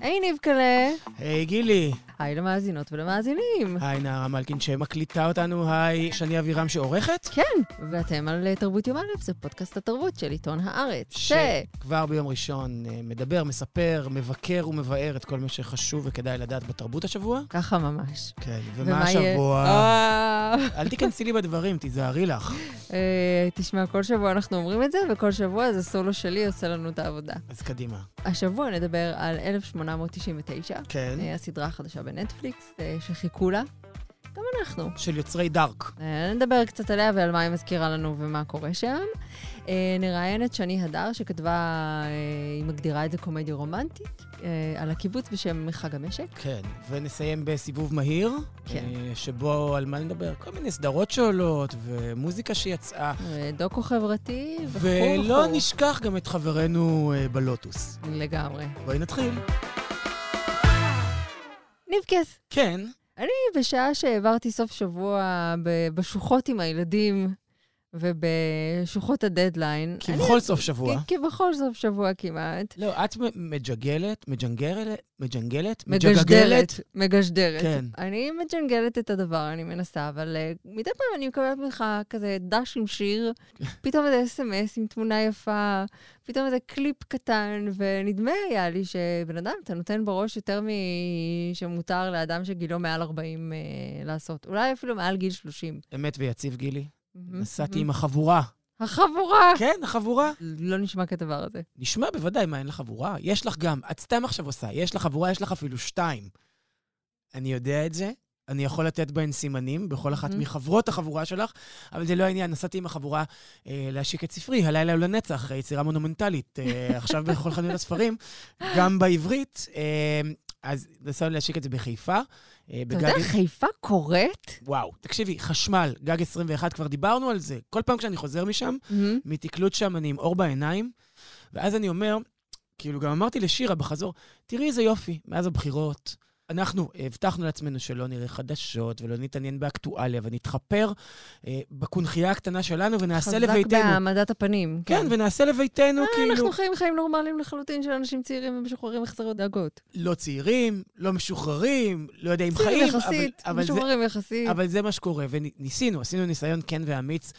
היי ניבקלה. היי גילי. היי למאזינות ולמאזינים. היי נערה מלכין שמקליטה אותנו, היי שני אבירם שעורכת. כן, ואתם על תרבות יום א', זה פודקאסט התרבות של עיתון הארץ. שכבר ביום ראשון אה, מדבר, מספר, מבקר ומבאר את כל מה שחשוב וכדאי לדעת בתרבות השבוע. ככה ממש. כן, ומה השבוע? אה. אל תיכנסי לי בדברים, תיזהרי לך. תשמע, כל שבוע אנחנו אומרים את זה, וכל שבוע זה סולו שלי עושה לנו את העבודה. אז קדימה. השבוע נדבר על 1899. כן. הסדרה החדשה בנטפליקס, אה, שחיכו לה. גם אנחנו. של יוצרי דארק. אה, נדבר קצת עליה ועל מה היא מזכירה לנו ומה קורה שם. אה, נראיין את שני הדר, שכתבה, היא מגדירה את זה קומדיה רומנטית, על הקיבוץ בשם חג המשק. כן, ונסיים בסיבוב מהיר, כן. שבו על מה נדבר? כל מיני סדרות שעולות, ומוזיקה שיצאה. דוקו חברתי, וכו' ולא נשכח גם את חברנו בלוטוס. לגמרי. בואי נתחיל. ניבקס. כן. אני, בשעה שהעברתי סוף שבוע בשוחות עם הילדים ובשוחות הדדליין... כבכל אני, סוף שבוע. כבכל סוף שבוע כמעט. לא, את מג'גלת, מג'נגרת, מג'נגלת? מגשדרת. מגשדרת. כן. אני מג'נגלת את הדבר, אני מנסה, אבל uh, מדי פעם אני מקבלת ממך כזה דש עם שיר, פתאום איזה אס.אם.אס עם תמונה יפה, פתאום איזה קליפ קטן, ונדמה היה לי שבן אדם, אתה נותן בראש יותר משמותר לאדם שגילו מעל 40 uh, אה, לעשות. אולי אפילו מעל גיל 30. אמת ויציב, גילי. נסעתי עם החבורה. החבורה. כן, החבורה. לא נשמע כדבר הזה. נשמע בוודאי, מה, אין לך חבורה? יש לך גם, את סתם עכשיו עושה, יש לך חבורה, יש לך אפילו שתיים. אני יודע את זה, אני יכול לתת בהן סימנים בכל אחת מחברות החבורה שלך, אבל זה לא העניין. נסעתי עם החבורה אה, להשיק את ספרי, הלילה הוא לנצח, יצירה מונומנטלית, אה, עכשיו בכל חנויות הספרים, גם בעברית. אה, אז נסענו להשיק את זה בחיפה. אה, אתה יודע, חיפה קורית? וואו, תקשיבי, חשמל, גג 21, כבר דיברנו על זה. כל פעם כשאני חוזר משם, מתקלוט שם אני עם אור בעיניים, ואז אני אומר, כאילו, גם אמרתי לשירה בחזור, תראי איזה יופי, מאז הבחירות. אנחנו הבטחנו לעצמנו שלא נראה חדשות ולא נתעניין באקטואליה ונתחפר אה, בקונכייה הקטנה שלנו ונעשה חזק לביתנו. חזק בהעמדת הפנים. כן, כן, ונעשה לביתנו, אה, כאילו... אנחנו חיים חיים נורמליים לחלוטין של אנשים צעירים ומשוחררים וחסרות דאגות. לא צעירים, לא משוחררים, לא יודע אם חיים. צעירים יחסית, אבל, משוחררים זה, יחסית. אבל זה מה שקורה, וניסינו, עשינו ניסיון כן ואמיץ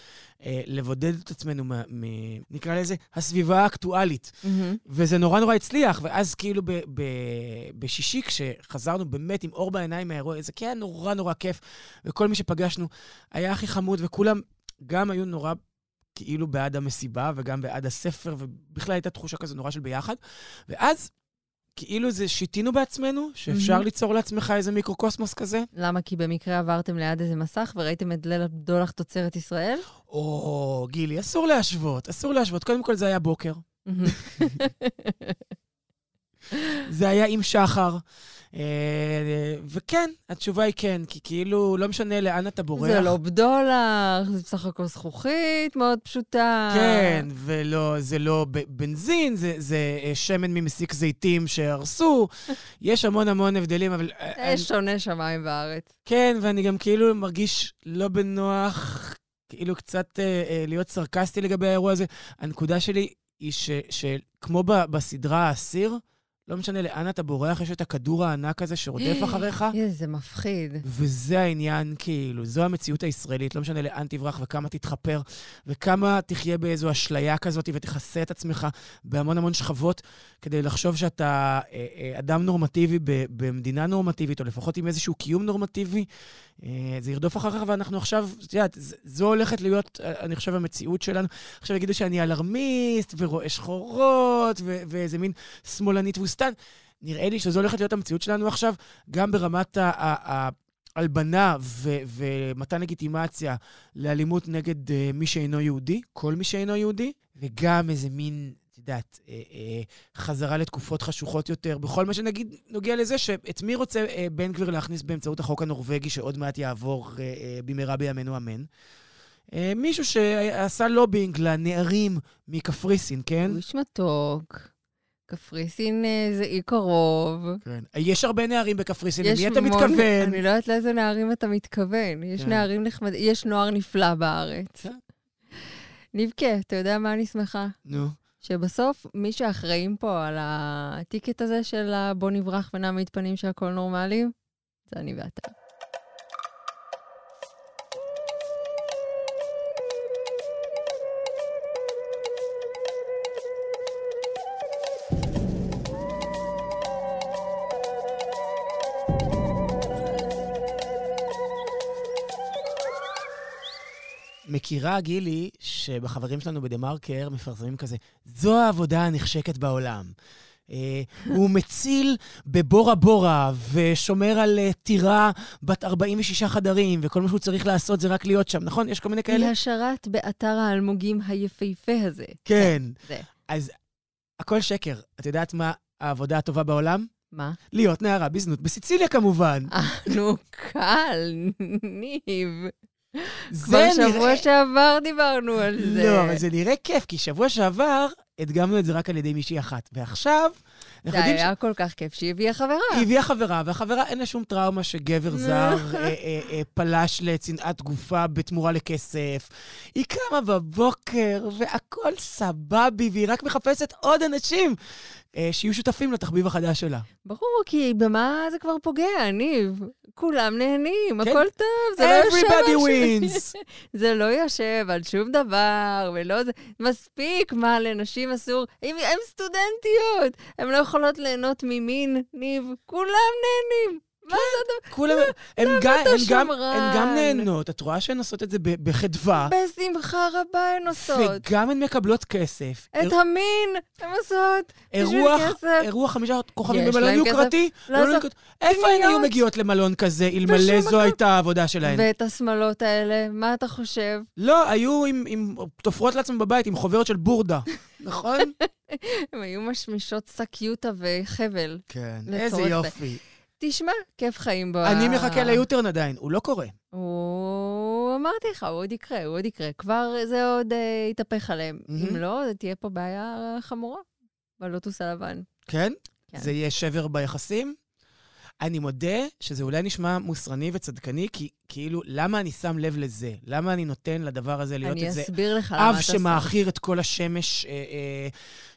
אה, לבודד את עצמנו, מ, מ, נקרא לזה, הסביבה האקטואלית. Mm-hmm. וזה נורא נורא הצליח, ואז כאילו בשישי, כשחזרנו באמת עם אור בעיניים מהאירוע, זה כן נורא נורא כיף, וכל מי שפגשנו היה הכי חמוד, וכולם גם היו נורא... כאילו בעד המסיבה וגם בעד הספר, ובכלל הייתה תחושה כזו נורא של ביחד. ואז כאילו זה שיתינו בעצמנו, שאפשר mm-hmm. ליצור לעצמך איזה מיקרוקוסמוס כזה. למה? כי במקרה עברתם ליד איזה מסך וראיתם את ליל הבדולח תוצרת ישראל? או, גילי, אסור להשוות, אסור להשוות. קודם כל זה היה בוקר. זה היה עם שחר. אה, וכן, התשובה היא כן, כי כאילו, לא משנה לאן אתה בורח. זה לא בדולר, זה בסך הכל זכוכית מאוד פשוטה. כן, ולא, זה לא בנזין, זה, זה אה, שמן ממסיק זיתים שהרסו. יש המון המון הבדלים, אבל... אה, יש שונה שמיים וארץ. כן, ואני גם כאילו מרגיש לא בנוח, כאילו קצת אה, להיות סרקסטי לגבי האירוע הזה. הנקודה שלי היא ש, שכמו בסדרה האסיר, לא משנה לאן אתה בורח, יש את הכדור הענק הזה שרודף אחריך. איזה מפחיד. וזה העניין, כאילו, זו המציאות הישראלית, לא משנה לאן תברח וכמה תתחפר, וכמה תחיה באיזו אשליה כזאת ותכסה את עצמך בהמון המון שכבות, כדי לחשוב שאתה אה, אה, אדם נורמטיבי במדינה נורמטיבית, או לפחות עם איזשהו קיום נורמטיבי. אה, זה ירדוף אחריך, ואנחנו עכשיו, את יודעת, זו הולכת להיות, אני חושב, המציאות שלנו. עכשיו יגידו שאני אלרמיסט, ורואה שחורות, ואיזה מין שמאלנית תבוסתן. נראה לי שזו הולכת להיות המציאות שלנו עכשיו, גם ברמת ההלבנה ומתן לגיטימציה לאלימות נגד uh, מי שאינו יהודי, כל מי שאינו יהודי, וגם איזה מין, את יודעת, uh, uh, חזרה לתקופות חשוכות יותר, בכל מה שנגיד נוגע לזה, שאת מי רוצה uh, בן גביר להכניס באמצעות החוק הנורבגי שעוד מעט יעבור uh, uh, במהרה בימינו אמן. Uh, מישהו שעשה לובינג לנערים מקפריסין, כן? הוא איש מתוק. קפריסין אה, זה אי קרוב. כן. יש הרבה נערים בקפריסין, למי אתה מתכוון? אני לא יודעת לאיזה נערים אתה מתכוון. יש כן. נערים נחמדים, יש נוער נפלא בארץ. כן. נבכה, אתה יודע מה אני שמחה? נו. שבסוף מי שאחראים פה על הטיקט הזה של בוא נברח ונעמיד פנים שהכל נורמלי, זה אני ואתה. מכירה, גילי, שבחברים שלנו בדה-מרקר מפרסמים כזה, זו העבודה הנחשקת בעולם. Uh, הוא מציל בבורה בורה ושומר על uh, טירה בת 46 חדרים, וכל מה שהוא צריך לעשות זה רק להיות שם, נכון? יש כל מיני כאלה? היא השרת באתר האלמוגים היפהפה הזה. כן. זה. אז הכל שקר. את יודעת מה העבודה הטובה בעולם? מה? להיות נערה בזנות בסיציליה כמובן. אה, נו, קל, ניב. זה כבר שבוע. שעבר דיברנו על זה. לא, אבל זה נראה כיף, כי שבוע שעבר הדגמנו את זה רק על ידי מישהי אחת. ועכשיו, זה היה כל כך כיף שהיא הביאה חברה. היא הביאה חברה, והחברה אין לה שום טראומה שגבר זר אה, אה, אה, פלש לצנעת גופה בתמורה לכסף. היא קמה בבוקר, והכל סבבי, והיא רק מחפשת עוד אנשים שיהיו שותפים לתחביב החדש שלה. ברור, כי במה זה כבר פוגע, ניב? כולם נהנים, כן. הכל טוב, זה לא יושב על שום... wins. זה לא יושב על שום דבר, ולא זה... מספיק, מה, לנשים אסור? הן סטודנטיות, הן לא יכולות ליהנות ממין, ניב, כולם נהנים. כולם, גם- אתה הם גם- שמרן? הן גם נהנות, את רואה שהן עושות את זה בחדווה, בשמחה רבה הן עושות. וגם הן מקבלות כסף. את המין הן עושות. בשביל כסף. אירוח חמישה כוכבים במלון יוקרתי? לא, לא. איפה הן היו. מגיעות למלון כזה, אלמלא זו. הייתה העבודה שלהן? ואת השמלות האלה, מה אתה חושב? לא, היו עם, תופרות לעצמם בבית, עם חוברת של בורדה, נכון? הן היו משמישות שק יוטה וחבל. כן, איזה זה. יופי. תשמע, כיף חיים בו. אני מחכה ליוטרן עדיין, הוא לא קורה. הוא... אמרתי לך, הוא עוד יקרה, הוא עוד יקרה. כבר זה עוד אה, יתהפך עליהם. מהמם. אם לא, זה תהיה פה בעיה חמורה בלוטוס הלבן. כן? כן. זה יהיה שבר ביחסים? אני מודה שזה אולי נשמע מוסרני וצדקני, כי כאילו, למה אני שם לב לזה? למה אני נותן לדבר הזה להיות אני איזה אסביר לך למה אב אתה שם. שמאכיר את כל השמש, אה, אה,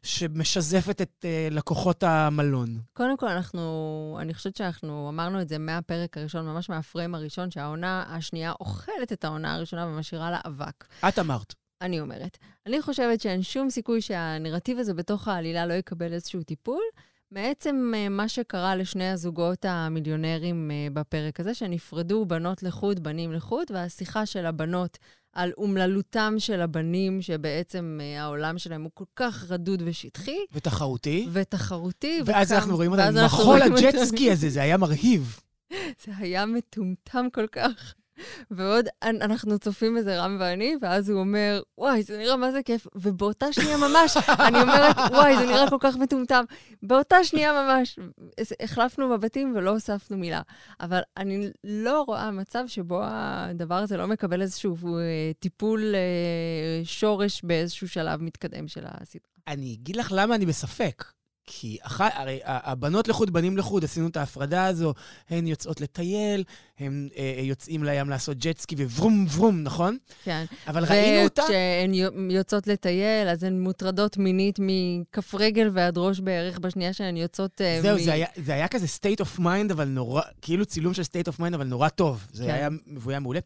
שמשזפת את אה, לקוחות המלון? קודם כל, אנחנו, אני חושבת שאנחנו אמרנו את זה מהפרק הראשון, ממש מהפריים הראשון, שהעונה השנייה אוכלת את העונה הראשונה ומשאירה לה אבק. את אמרת. אני אומרת. אני חושבת שאין שום סיכוי שהנרטיב הזה בתוך העלילה לא יקבל איזשהו טיפול. מעצם אה, מה שקרה לשני הזוגות המיליונרים אה, בפרק הזה, שנפרדו בנות לחוד, בנים לחוד, והשיחה של הבנות על אומללותם של הבנים, שבעצם אה, העולם שלהם הוא כל כך רדוד ושטחי ותחרותי. ותחרותי. ואז וכמה- אנחנו רואים אותם אותם- הג'טסקי הזה, זה היה מרהיב. זה היה מטומטם כל כך. ועוד אנ- אנחנו צופים בזה, רם ואני, ואז הוא אומר, וואי, זה נראה מה זה כיף. ובאותה שנייה ממש, אני אומרת, וואי, זה נראה כל כך מטומטם. באותה שנייה ממש, החלפנו מבטים ולא הוספנו מילה. אבל אני לא רואה מצב שבו הדבר הזה לא מקבל איזשהו אה, טיפול אה, שורש באיזשהו שלב מתקדם של הסדרה. אני אגיד לך למה אני בספק. כי אח... הרי הבנות לחוד, בנים לחוד, עשינו את ההפרדה הזו, הן יוצאות לטייל, הם אה, יוצאים לים לעשות ג'טסקי וברום ורום, נכון? כן. אבל ראינו אותה... וכשהן יו- יוצאות לטייל, אז הן מוטרדות מינית מכף רגל ועד ראש בערך בשנייה שהן יוצאות... אה, זהו, מ- זה היה, זה היה כזה state of mind, אבל נורא, כאילו צילום של state of mind, אבל נורא טוב. זה כן. היה מבוים מעולה.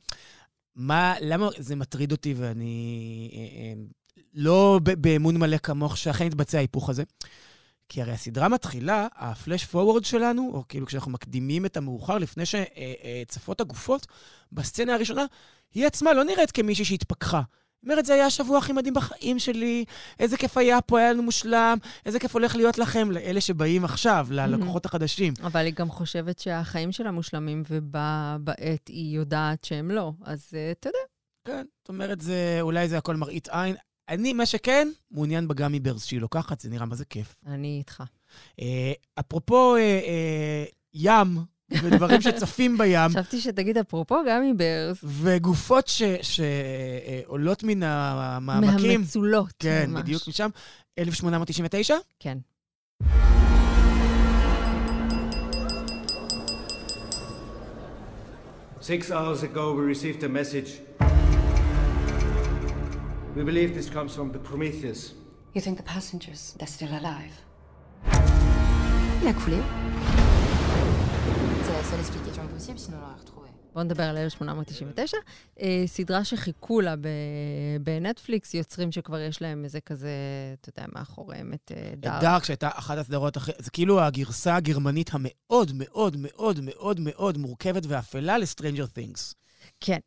מה, למה זה מטריד אותי ואני אה, אה, לא באמון מלא כמוך שאכן יתבצע ההיפוך הזה? כי הרי הסדרה מתחילה, הפלאש פורוורד שלנו, או כאילו כשאנחנו מקדימים את המאוחר לפני שצפות הגופות, בסצנה הראשונה, היא עצמה לא נראית כמישהי שהתפכחה. היא אומרת, זה היה השבוע הכי מדהים בחיים שלי, איזה כיף היה פה, היה לנו מושלם, איזה כיף הולך להיות לכם, לאלה שבאים עכשיו, ללקוחות החדשים. אבל היא גם חושבת שהחיים שלה מושלמים, ובה בעת היא יודעת שהם לא. אז אה, אתה יודע, כן, זאת אומרת, זה, אולי זה הכל מראית עין. אני, מה שכן, מעוניין בגמי ברס שהיא לוקחת, זה נראה מה זה כיף. אני איתך. אה, אפרופו אה, אה, ים, ודברים שצפים בים, חשבתי שתגיד, אפרופו גמי ברס, וגופות שעולות מן המעמקים. מהמצולות. כן, ממש. בדיוק משם. 1899? כן. Six hours ago, we received a message. We believe this comes from the Prometheus. You think the passengers, they're still alive? Il a coulé. C'est la seule explication possible, sinon on l'aurait retrouvé. בואו נדבר על 1899. אה, סדרה שחיכו לה בנטפליקס, יוצרים שכבר יש להם איזה כזה, אתה יודע, מאחוריהם את אה, Dark. Dark, שהייתה אחת הסדרות הכי... זה כאילו הגרסה הגרמנית המאוד מאוד מאוד מאוד מאוד מורכבת ואפלה ל Stranger Things. כן.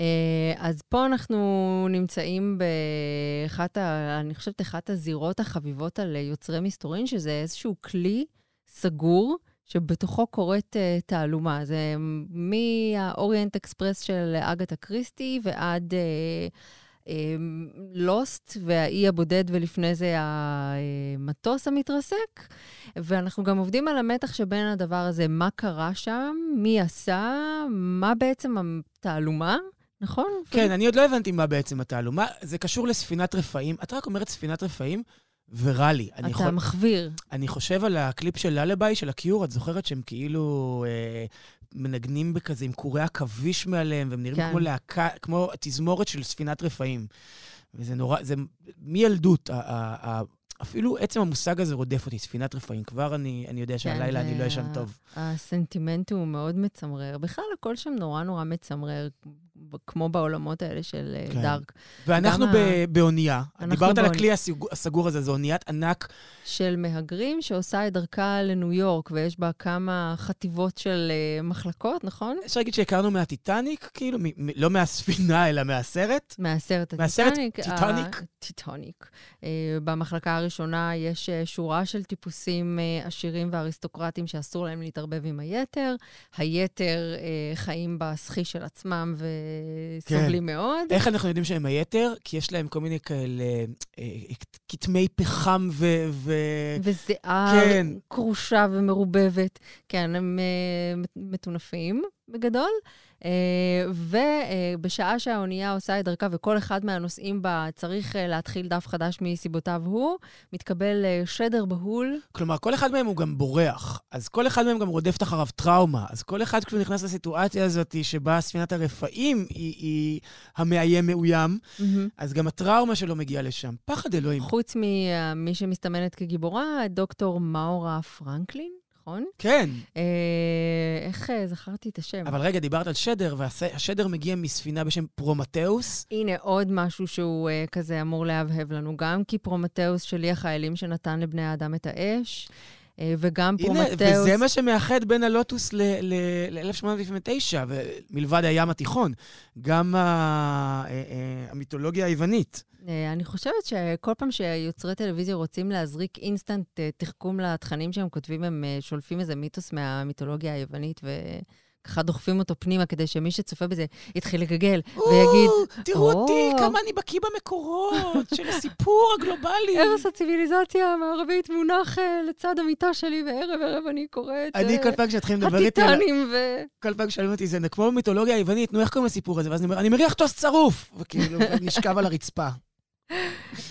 אה, אז פה אנחנו נמצאים באחת, ה, אני חושבת, אחת הזירות החביבות על יוצרי מסתורין, שזה איזשהו כלי סגור, שבתוכו קורית uh, תעלומה. זה מהאוריינט אקספרס של אגתה קריסטי ועד לוסט uh, uh, והאי הבודד, ולפני זה המטוס המתרסק. ואנחנו גם עובדים על המתח שבין הדבר הזה, מה קרה שם, מי עשה, מה בעצם התעלומה. נכון? כן, אני עוד לא הבנתי מה בעצם התעלומה. זה קשור לספינת רפאים. את רק אומרת ספינת רפאים, ורע לי. אתה יכול... מחוויר. אני חושב על הקליפ של ללביי, של הקיור, את זוכרת שהם כאילו אה, מנגנים בכזה עם קורי עכביש מעליהם, והם נראים כן. כמו להקה, כמו תזמורת של ספינת רפאים. וזה נורא, זה מילדות, אפילו עצם המושג הזה רודף אותי, ספינת רפאים. כבר אני, אני יודע שהלילה כן, אני לא אשן טוב. הסנטימנט הוא מאוד מצמרר. בכלל, הכל שם נורא נורא מצמרר, כמו בעולמות האלה של כן. דארק. ואנחנו ב- ה... באונייה. דיברת באוני... על הכלי הסגור, הסגור הזה, זו אוניית ענק. של מהגרים שעושה את דרכה לניו יורק, ויש בה כמה חטיבות של אה, מחלקות, נכון? אפשר להגיד שהכרנו מהטיטניק, כאילו, מ- מ- לא מהספינה, אלא מהסרט. מהסרט הטיטניק. מהסרט טיטניק. טיטניק. אה, במחלקה הראשונה יש אה, שורה של טיפוסים אה, עשירים ואריסטוקרטיים שאסור להם להתערבב עם היתר. היתר אה, חיים בסחי של עצמם ו... סובלים כן. מאוד. איך אנחנו יודעים שהם היתר? כי יש להם כל מיני כאלה כתמי פחם ו... ו... וזיעה כן. כרושה ומרובבת. כן, הם uh, מטונפים בגדול. Uh, ובשעה שהאונייה עושה את דרכה וכל אחד מהנוסעים בה צריך uh, להתחיל דף חדש מסיבותיו הוא, מתקבל uh, שדר בהול. כלומר, כל אחד מהם הוא גם בורח, אז כל אחד מהם גם רודפת אחריו טראומה. אז כל אחד כשהוא נכנס לסיטואציה הזאת שבה ספינת הרפאים היא, היא המאיים מאוים, mm-hmm. אז גם הטראומה שלו מגיעה לשם. פחד אלוהים. חוץ ממי שמסתמנת כגיבורה, דוקטור מאורה פרנקלין. נכון? כן. אה, איך אה, זכרתי את השם? אבל רגע, דיברת על שדר, והשדר מגיע מספינה בשם פרומטאוס. הנה, עוד משהו שהוא אה, כזה אמור להבהב לנו, גם כי פרומטאוס שליח האלים שנתן לבני האדם את האש. אה, וגם פרומטאוס... הנה, וזה מה שמאחד בין הלוטוס ל-1899, מלבד הים התיכון. גם אה, אה, המיתולוגיה היוונית. אני חושבת שכל פעם שיוצרי טלוויזיה רוצים להזריק אינסטנט תחכום לתכנים שהם כותבים, הם שולפים איזה מיתוס מהמיתולוגיה היוונית, ו... ככה דוחפים אותו פנימה כדי שמי שצופה בזה יתחיל לגגל ויגיד, תראו אותי, כמה אני בקיא במקורות של הסיפור הגלובלי. הרס הציוויליזציה המערבית מונח אה, לצד המיטה שלי, וערב ערב אני קוראת... אני כל פעם כשאתחיל לדבר איתי... הטיטנים ו... כל פעם כשאומרים אותי, זה כמו במיתולוגיה היוונית, נו, איך קוראים לסיפור הזה? ואז אני אומר, אני מריח טוס צרוף! וכאילו, נשכב על הרצפה.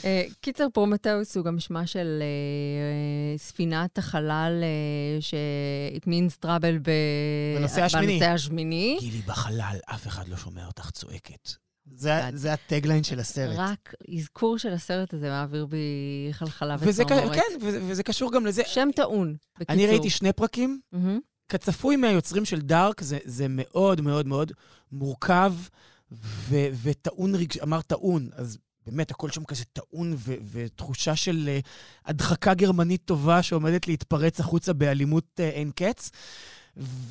אה, קיצר, פרומטאוס הוא גם שמה של אה, ספינת החלל אה, ש-it means trouble בנושא השמיני. בנושא השמיני. גילי, בחלל, אף אחד לא שומע אותך צועקת. זה, זה ה tagline של הסרט. רק אזכור של הסרט הזה מעביר בי חלחלה וצמרמורת. כן, וזה, וזה קשור גם לזה. שם טעון, בקיצור. אני ראיתי שני פרקים. Mm-hmm. כצפוי מהיוצרים של דארק, זה, זה מאוד מאוד מאוד מורכב ו, וטעון, רגש, אמר טעון, אז באמת, הכל שם כזה טעון ו- ותחושה של uh, הדחקה גרמנית טובה שעומדת להתפרץ החוצה באלימות uh, אין קץ.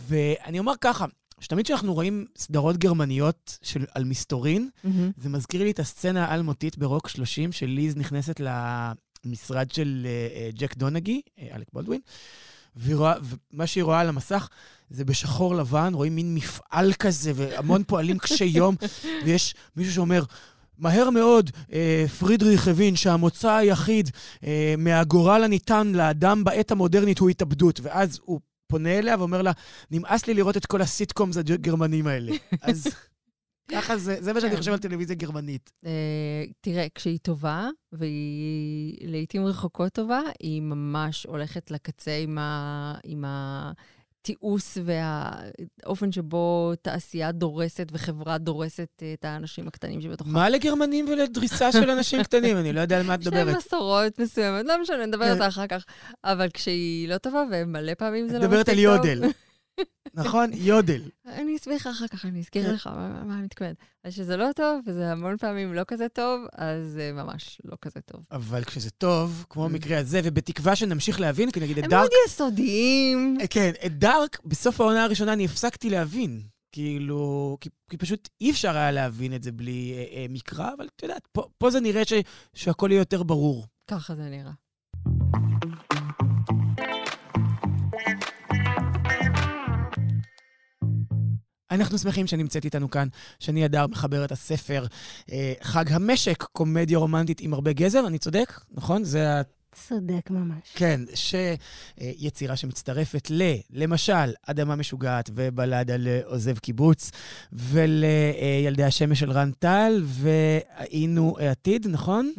ואני אומר ככה, שתמיד כשאנחנו רואים סדרות גרמניות של, על מסתורין, mm-hmm. זה מזכיר לי את הסצנה האלמותית ברוק 30, של ליז נכנסת למשרד של uh, ג'ק דונגי, uh, אלק בולדווין, ורואה, ומה שהיא רואה על המסך זה בשחור לבן, רואים מין מפעל כזה, והמון פועלים קשי יום, ויש מישהו שאומר, מהר מאוד אה, פרידריך הבין שהמוצא היחיד אה, מהגורל הניתן לאדם בעת המודרנית הוא התאבדות, ואז הוא פונה אליה ואומר לה, נמאס לי לראות את כל הסיטקומס הגרמנים האלה. אז ככה זה, זה מה שאני כן. חושב על טלוויזיה גרמנית. אה, תראה, כשהיא טובה, והיא לעיתים רחוקות טובה, היא ממש הולכת לקצה עם ה... התיעוש והאופן שבו תעשייה דורסת וחברה דורסת את האנשים הקטנים שבתוכה. מה לגרמנים ולדריסה של אנשים קטנים? אני לא יודע על מה את יש מדברת. מסורות מסוימות, לא משנה, נדבר על. זה אחר כך. אבל כשהיא לא טובה, ומלא פעמים זה את לא מספיק מדברת טוב. על יודל. נכון? יודל. אני אסביר לך אחר כך, אני כן. אזכיר לך מה אני מתכוונת. אז שזה לא טוב, וזה המון פעמים לא כזה טוב, אז זה ממש לא כזה טוב. אבל כשזה טוב, כמו במקרה הזה, ובתקווה שנמשיך להבין, כי נגיד את הם דארק... מאוד יסודיים. אה, כן, את דארק, בסוף העונה הראשונה אני הפסקתי להבין. כאילו, כי, כי פשוט אי אפשר היה להבין את זה בלי אה, אה, מקרא, אבל את יודעת, פה, פה זה נראה ש, שהכל יהיה יותר ברור. ככה זה נראה. אנחנו שמחים שנמצאת איתנו כאן שני הדר, מחברת הספר אה, חג המשק, קומדיה רומנטית עם הרבה גזר, אני צודק? נכון? זה. צודק ממש. כן, שיצירה שמצטרפת ל, למשל, אדמה משוגעת ובלדה לעוזב קיבוץ, ולילדי השמש של רן טל, והיינו העתיד, נכון?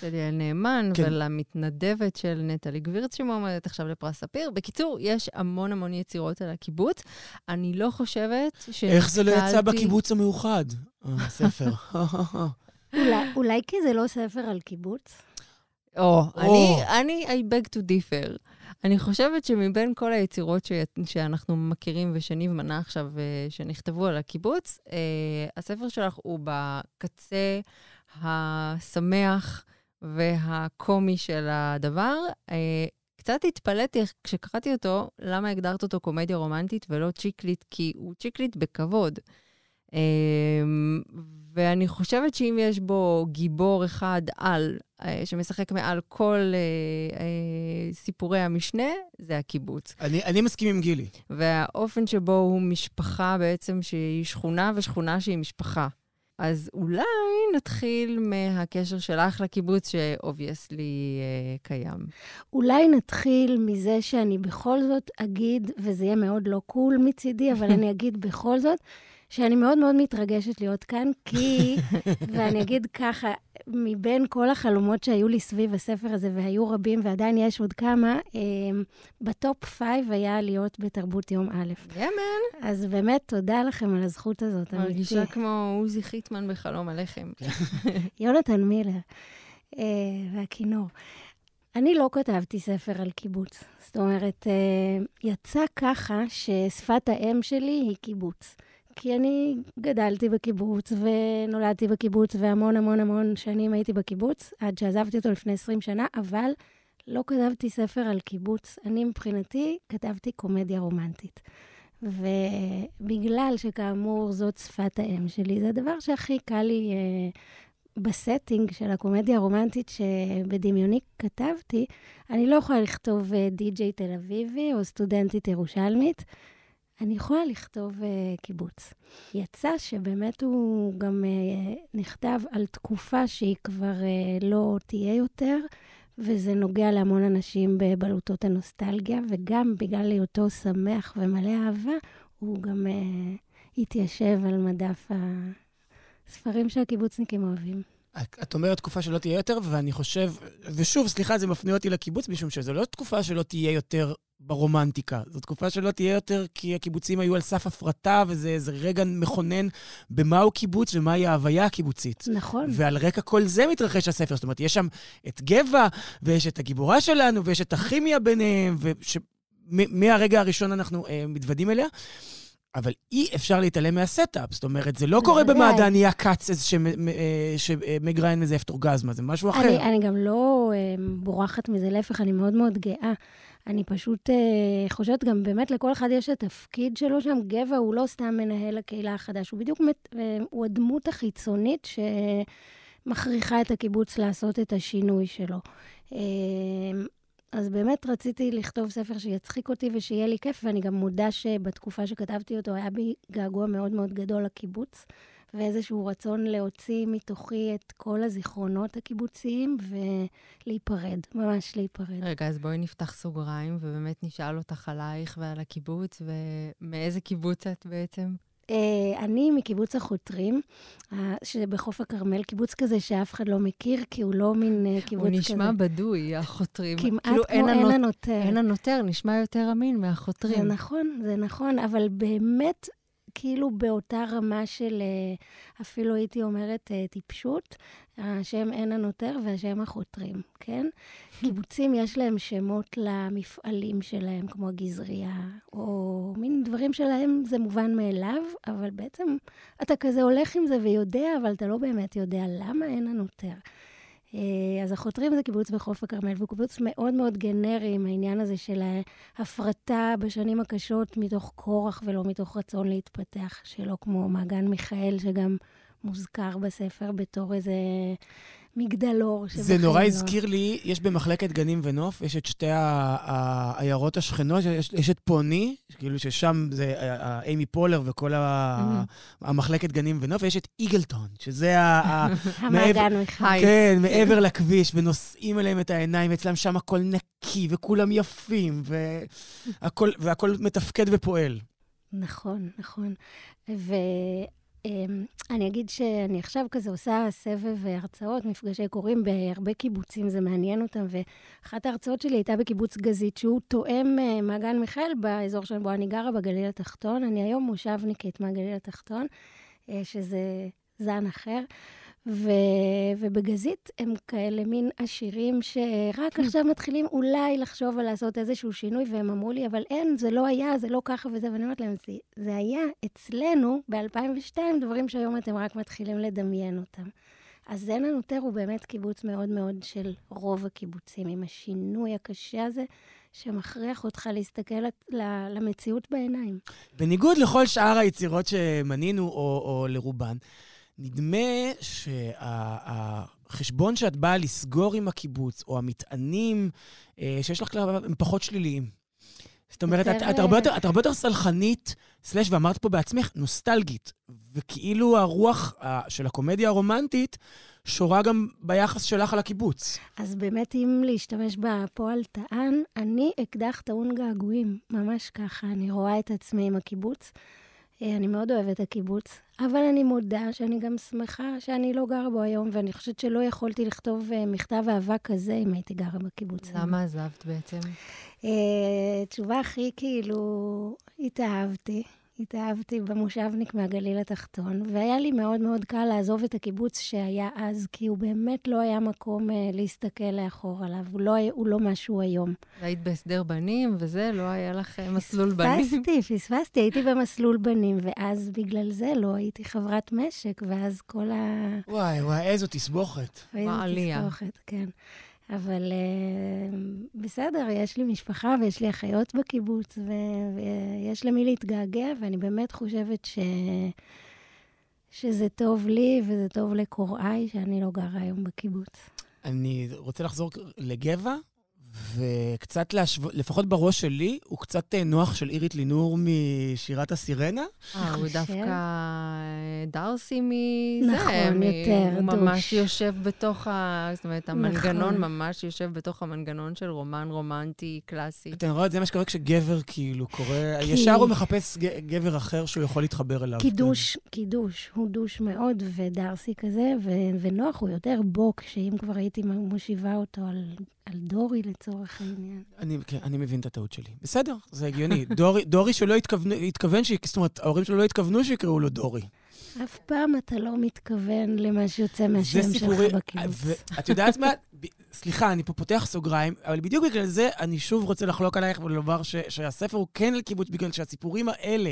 של יעל נאמן, כן. ולמתנדבת של נטלי גבירץ שמועמדת עכשיו לפרס ספיר. בקיצור, יש המון המון יצירות על הקיבוץ. אני לא חושבת ש... איך זה לא יצא בקיבוץ המאוחד? אה, הספר. אולי, אולי כי זה לא ספר על קיבוץ? או, או. אני, אני, I beg to differ. אני חושבת שמבין כל היצירות ש... שאנחנו מכירים ושניב מנה עכשיו, אה, שנכתבו על הקיבוץ, אה, הספר שלך הוא בקצה השמח והקומי של הדבר. אה, קצת התפלאתי כשקראתי אותו, למה הגדרת אותו קומדיה רומנטית ולא צ'יקלית, כי הוא צ'יקלית בכבוד. אמ, ואני חושבת שאם יש בו גיבור אחד על, אה, שמשחק מעל כל אה, אה, סיפורי המשנה, זה הקיבוץ. אני, אני מסכים עם גילי. והאופן שבו הוא משפחה בעצם שהיא שכונה ושכונה שהיא משפחה. אז אולי נתחיל מהקשר שלך לקיבוץ, ש obviously אה, קיים. אולי נתחיל מזה שאני בכל זאת אגיד, וזה יהיה מאוד לא cool מצידי, אבל אני אגיד בכל זאת, שאני מאוד מאוד מתרגשת להיות כאן, כי, ואני אגיד ככה, מבין כל החלומות שהיו לי סביב הספר הזה, והיו רבים, ועדיין יש עוד כמה, אה, ב top five היה להיות בתרבות יום א'. ימן, אז באמת, תודה לכם על הזכות הזאת, מרגישה אמיתי. כמו עוזי חיטמן בחלום הלחם. יונתן מילר אה, והכינור. אני לא כתבתי ספר על קיבוץ. זאת אומרת, אה, יצא ככה ששפת האם שלי היא קיבוץ. כי אני גדלתי בקיבוץ ונולדתי בקיבוץ והמון המון המון שנים הייתי בקיבוץ, עד שעזבתי אותו לפני 20 שנה, אבל לא כתבתי ספר על קיבוץ. אני מבחינתי כתבתי קומדיה רומנטית. ובגלל שכאמור זאת שפת האם שלי, זה הדבר שהכי קל לי אה, ב setting של הקומדיה הרומנטית שבדמיוני כתבתי, אני לא יכולה לכתוב אה, די-ג'יי תל אביבי או סטודנטית ירושלמית, אני יכולה לכתוב אה, קיבוץ. יצא שבאמת הוא גם אה, נכתב על תקופה שהיא כבר אה, לא תהיה יותר, וזה נוגע להמון אנשים בבלוטות הנוסטלגיה, וגם בגלל היותו שמח ומלא אהבה, הוא גם אה, התיישב על מדף הספרים שהקיבוצניקים אוהבים. את אומרת תקופה שלא תהיה יותר, ואני חושב, ושוב, סליחה, זה מפנה אותי לקיבוץ, משום שזו לא תקופה שלא תהיה יותר ברומנטיקה. זו תקופה שלא תהיה יותר כי הקיבוצים היו על סף הפרטה, וזה רגע מכונן במהו קיבוץ ומהי ההוויה הקיבוצית. נכון. ועל רקע כל זה מתרחש הספר. זאת אומרת, יש שם את גבע, ויש את הגיבורה שלנו, ויש את הכימיה ביניהם, ומהרגע הראשון אנחנו אה, מתוודעים אליה. אבל אי אפשר להתעלם מה setup. זאת אומרת, זה לא קורה בוודאי. במעדניה קאצז אה, שמג ראיין מזייפת אורגזמה, זה משהו אחר. אני, אני גם לא אה, בורחת מזה, להפך, אני מאוד מאוד גאה. אני פשוט אה, חושבת גם באמת לכל אחד יש את התפקיד שלו שם. גבע הוא לא סתם מנהל הקהילה החדש, הוא בדיוק, מת, אה, הוא הדמות החיצונית שמכריחה את הקיבוץ לעשות את השינוי שלו. אה, אז באמת רציתי לכתוב ספר שיצחיק אותי ושיהיה לי כיף, ואני גם מודה שבתקופה שכתבתי אותו היה בי געגוע מאוד מאוד גדול לקיבוץ. ואיזשהו רצון להוציא מתוכי את כל הזיכרונות הקיבוציים ולהיפרד, ממש להיפרד. רגע, אז בואי נפתח סוגריים, ובאמת נשאל אותך עלייך ועל הקיבוץ, ומאיזה קיבוץ את בעצם? אה, אני מקיבוץ החותרים, אה, שזה בחוף הכרמל, קיבוץ כזה שאף אחד לא מכיר, כי הוא לא מין אה, קיבוץ הוא כזה. נשמע בדוי, החותרים. כמעט כאילו, כמו הנות- עין הנוטר. עין הנוטר נשמע יותר אמין זה מהחותרים. נכון, זה נכון, אבל באמת, כאילו באותה רמה של, אה, אפילו הייתי אומרת, טיפשות, השם עין הנוטר והשם החותרים, כן? קיבוצים, יש להם שמות למפעלים שלהם, כמו הגזרייה, או מין דברים שלהם זה מובן מאליו, אבל בעצם אתה כזה הולך עם זה ויודע, אבל אתה לא באמת יודע למה עין הנוטר. אה, אז החותרים זה קיבוץ בחוף הכרמל, והוא קיבוץ מאוד מאוד גנרי עם העניין הזה של ההפרטה בשנים הקשות מתוך כורח ולא מתוך רצון להתפתח, שלא כמו מעגן מיכאל, שגם מוזכר בספר בתור איזה מגדלור. זה נורא לא- הזכיר לי, יש במחלקת גנים ונוף, יש את שתי העיירות השכנות, יש, יש את פוני, כאילו ששם זה אימי פולר וכל ה- המחלקת גנים ונוף, ויש את איגלטון, שזה ה... המעגן. היי. כן, מעבר לכביש, ונושאים אליהם את העיניים, ואצלם שם הכל נקי, וכולם יפים, והכל, והכל מתפקד ופועל. נכון, נכון. ואני אגיד שאני עכשיו כזה עושה סבב הרצאות, מפגשי קוראים בהרבה קיבוצים, זה מעניין אותם, ואחת ההרצאות שלי הייתה בקיבוץ גזית, שהוא תואם אה, מעגן מיכאל באזור שבו אני גרה, בגליל התחתון. אני היום מושבניקית מהגליל התחתון, אה, שזה זן אחר. ו... ובגזית הם כאלה מין עשירים שרק עכשיו מתחילים אולי לחשוב על לעשות איזשהו שינוי, והם אמרו לי, אבל אין, זה לא היה, זה לא ככה וזה, ואני אומרת להם, זה, זה היה אצלנו ב-2002 דברים שהיום אתם רק מתחילים לדמיין אותם. אז זן הנוטר הוא באמת קיבוץ מאוד מאוד של רוב הקיבוצים, עם השינוי הקשה הזה, שמכריח אותך להסתכל למציאות בעיניים. בניגוד לכל שאר היצירות שמנינו, או, או לרובן, נדמה שהחשבון שאת באה לסגור עם הקיבוץ, או המטענים אה, שיש לך כלפיו, הם פחות שליליים. זאת אומרת, את, יותר, את, הרבה אה, יותר, את הרבה יותר סלחנית, סלש, ואמרת פה בעצמך, נוסטלגית. וכאילו הרוח אה, של הקומדיה הרומנטית שורה גם ביחס שלך על הקיבוץ. אז באמת, אם להשתמש בפועל טען, אני אקדח טעון געגועים, ממש ככה. אני רואה את עצמי עם הקיבוץ. אה, אני מאוד אוהבת את הקיבוץ, אבל אני מודה שאני גם שמחה שאני לא גרה בו היום, ואני חושבת שלא יכולתי לכתוב אה, מכתב אהבה כזה אם הייתי גרה בקיבוץ. למה עזבת בעצם? אה, תשובה הכי כאילו, התאהבתי. התאהבתי במושבניק מהגליל התחתון, והיה לי מאוד מאוד קל לעזוב את הקיבוץ שהיה אז, כי הוא באמת לא היה מקום אה, להסתכל לאחור עליו, הוא לא, הוא לא מה שהוא היום. והיית בהסדר בנים, וזה, לא היה לך אה, מסלול בנים. פספסתי, פספסתי, הייתי במסלול בנים, ואז בגלל זה לא הייתי חברת משק, ואז כל ה... וואי, וואי, איזו תסבוכת. עלייה. תסבוכת, כן. אבל uh, בסדר, יש לי משפחה ויש לי אחיות בקיבוץ, ויש למי להתגעגע, ואני באמת חושבת ש... שזה טוב לי וזה טוב לקוראי, שאני לא גרה היום בקיבוץ. אני רוצה לחזור לגבע, וקצת להשוות, לפחות בראש שלי, הוא קצת אה, נוח של אירית לינור משירת הסירנה. אה, הוא? דווקא אה, דרסי מזה. נכון, מ- יותר הוא דוש. ממש יושב בתוך ה... זאת אומרת, המנגנון נכון. ממש יושב בתוך המנגנון של רומן רומנטי קלאסי. אתן רואות, זה מה שקורה כשגבר כאילו קורא, ישר הוא מחפש גבר אחר שהוא יכול להתחבר אליו. קידוש, קידוש, הוא דוש מאוד, ודרסי כזה, ונוח הוא יותר בוק, שאם כבר הייתי מושיבה אותו על, על דורי לצורך העניין. אני, כן, אני מבין את הטעות שלי. בסדר, זה הגיוני. דורי, דורי שלא התכוון, התכוון, ש... זאת אומרת, ההורים שלו לא התכוונו שיקראו לו דורי. אף פעם אתה לא מתכוון למה שיוצא מהשם זה שלך סיפורי... בקיבוץ. ואת יודעת מה? ב- סליחה, אני פה פותח סוגריים, אבל בדיוק בגלל זה אני שוב רוצה לחלוק עלייך ולומר ש... שהספר הוא כן על קיבוץ, בגלל שהסיפורים האלה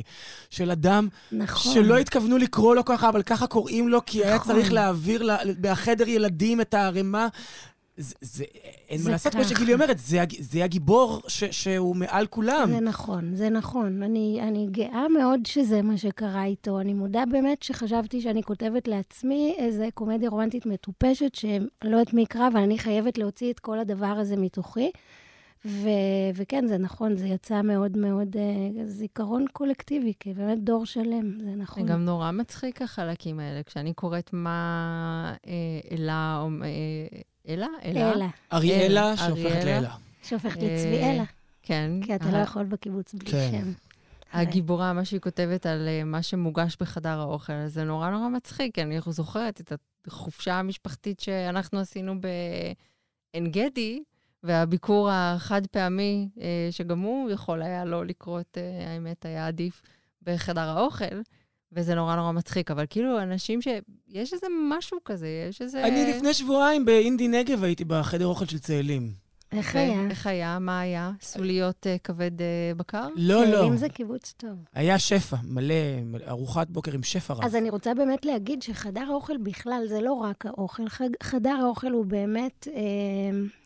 של אדם נכון. שלא התכוונו לקרוא לו ככה, אבל ככה קוראים לו, כי היה נכון. צריך להעביר ל- בחדר ילדים את הערימה. זה, זה, אין זה מה לעשות, כמו. שגילי אומרת, זה, זה הגיבור ש, שהוא מעל כולם. זה נכון, זה נכון. אני, אני גאה מאוד שזה מה שקרה איתו. אני מודה באמת שחשבתי שאני כותבת לעצמי איזה קומדיה רומנטית מטופשת, שאני לא יודעת מי יקרא, אבל אני חייבת להוציא את כל הדבר הזה מתוכי. ו- וכן, זה נכון, זה יצא מאוד מאוד אה, זיכרון קולקטיבי, כי באמת דור שלם, זה זה נכון. גם נורא מצחיק החלקים האלה. כשאני קוראת מה אה, אלה, או- אה, אלה? אלה? אלה, אריאלה אלה, שהופכת. לאלה. שהופכת אה, לצביאלה, כן. כי אתה לא יכול בקיבוץ בלי כן. שם. הגיבורה, מה שהיא כותבת על אה, מה שמוגש בחדר האוכל, זה נורא נורא מצחיק, כי אני זוכרת את החופשה המשפחתית שאנחנו עשינו בעין גדי, והביקור החד פעמי, אה, שגם הוא יכול היה לא לקרות, אה, האמת, היה עדיף בחדר האוכל. וזה נורא נורא מצחיק, אבל כאילו, אנשים ש... יש איזה משהו כזה, יש איזה... אני לפני שבועיים באינדי נגב הייתי בחדר אוכל של צאלים. איך ו- היה? איך היה? מה היה? סוליות uh, כבד uh, בקר? לא, לא. צאלים זה קיבוץ טוב. היה שפע, מלא, ארוחת בוקר עם שפע רב. אז אני רוצה באמת להגיד שחדר האוכל בכלל זה לא רק האוכל. חדר האוכל הוא באמת, אה,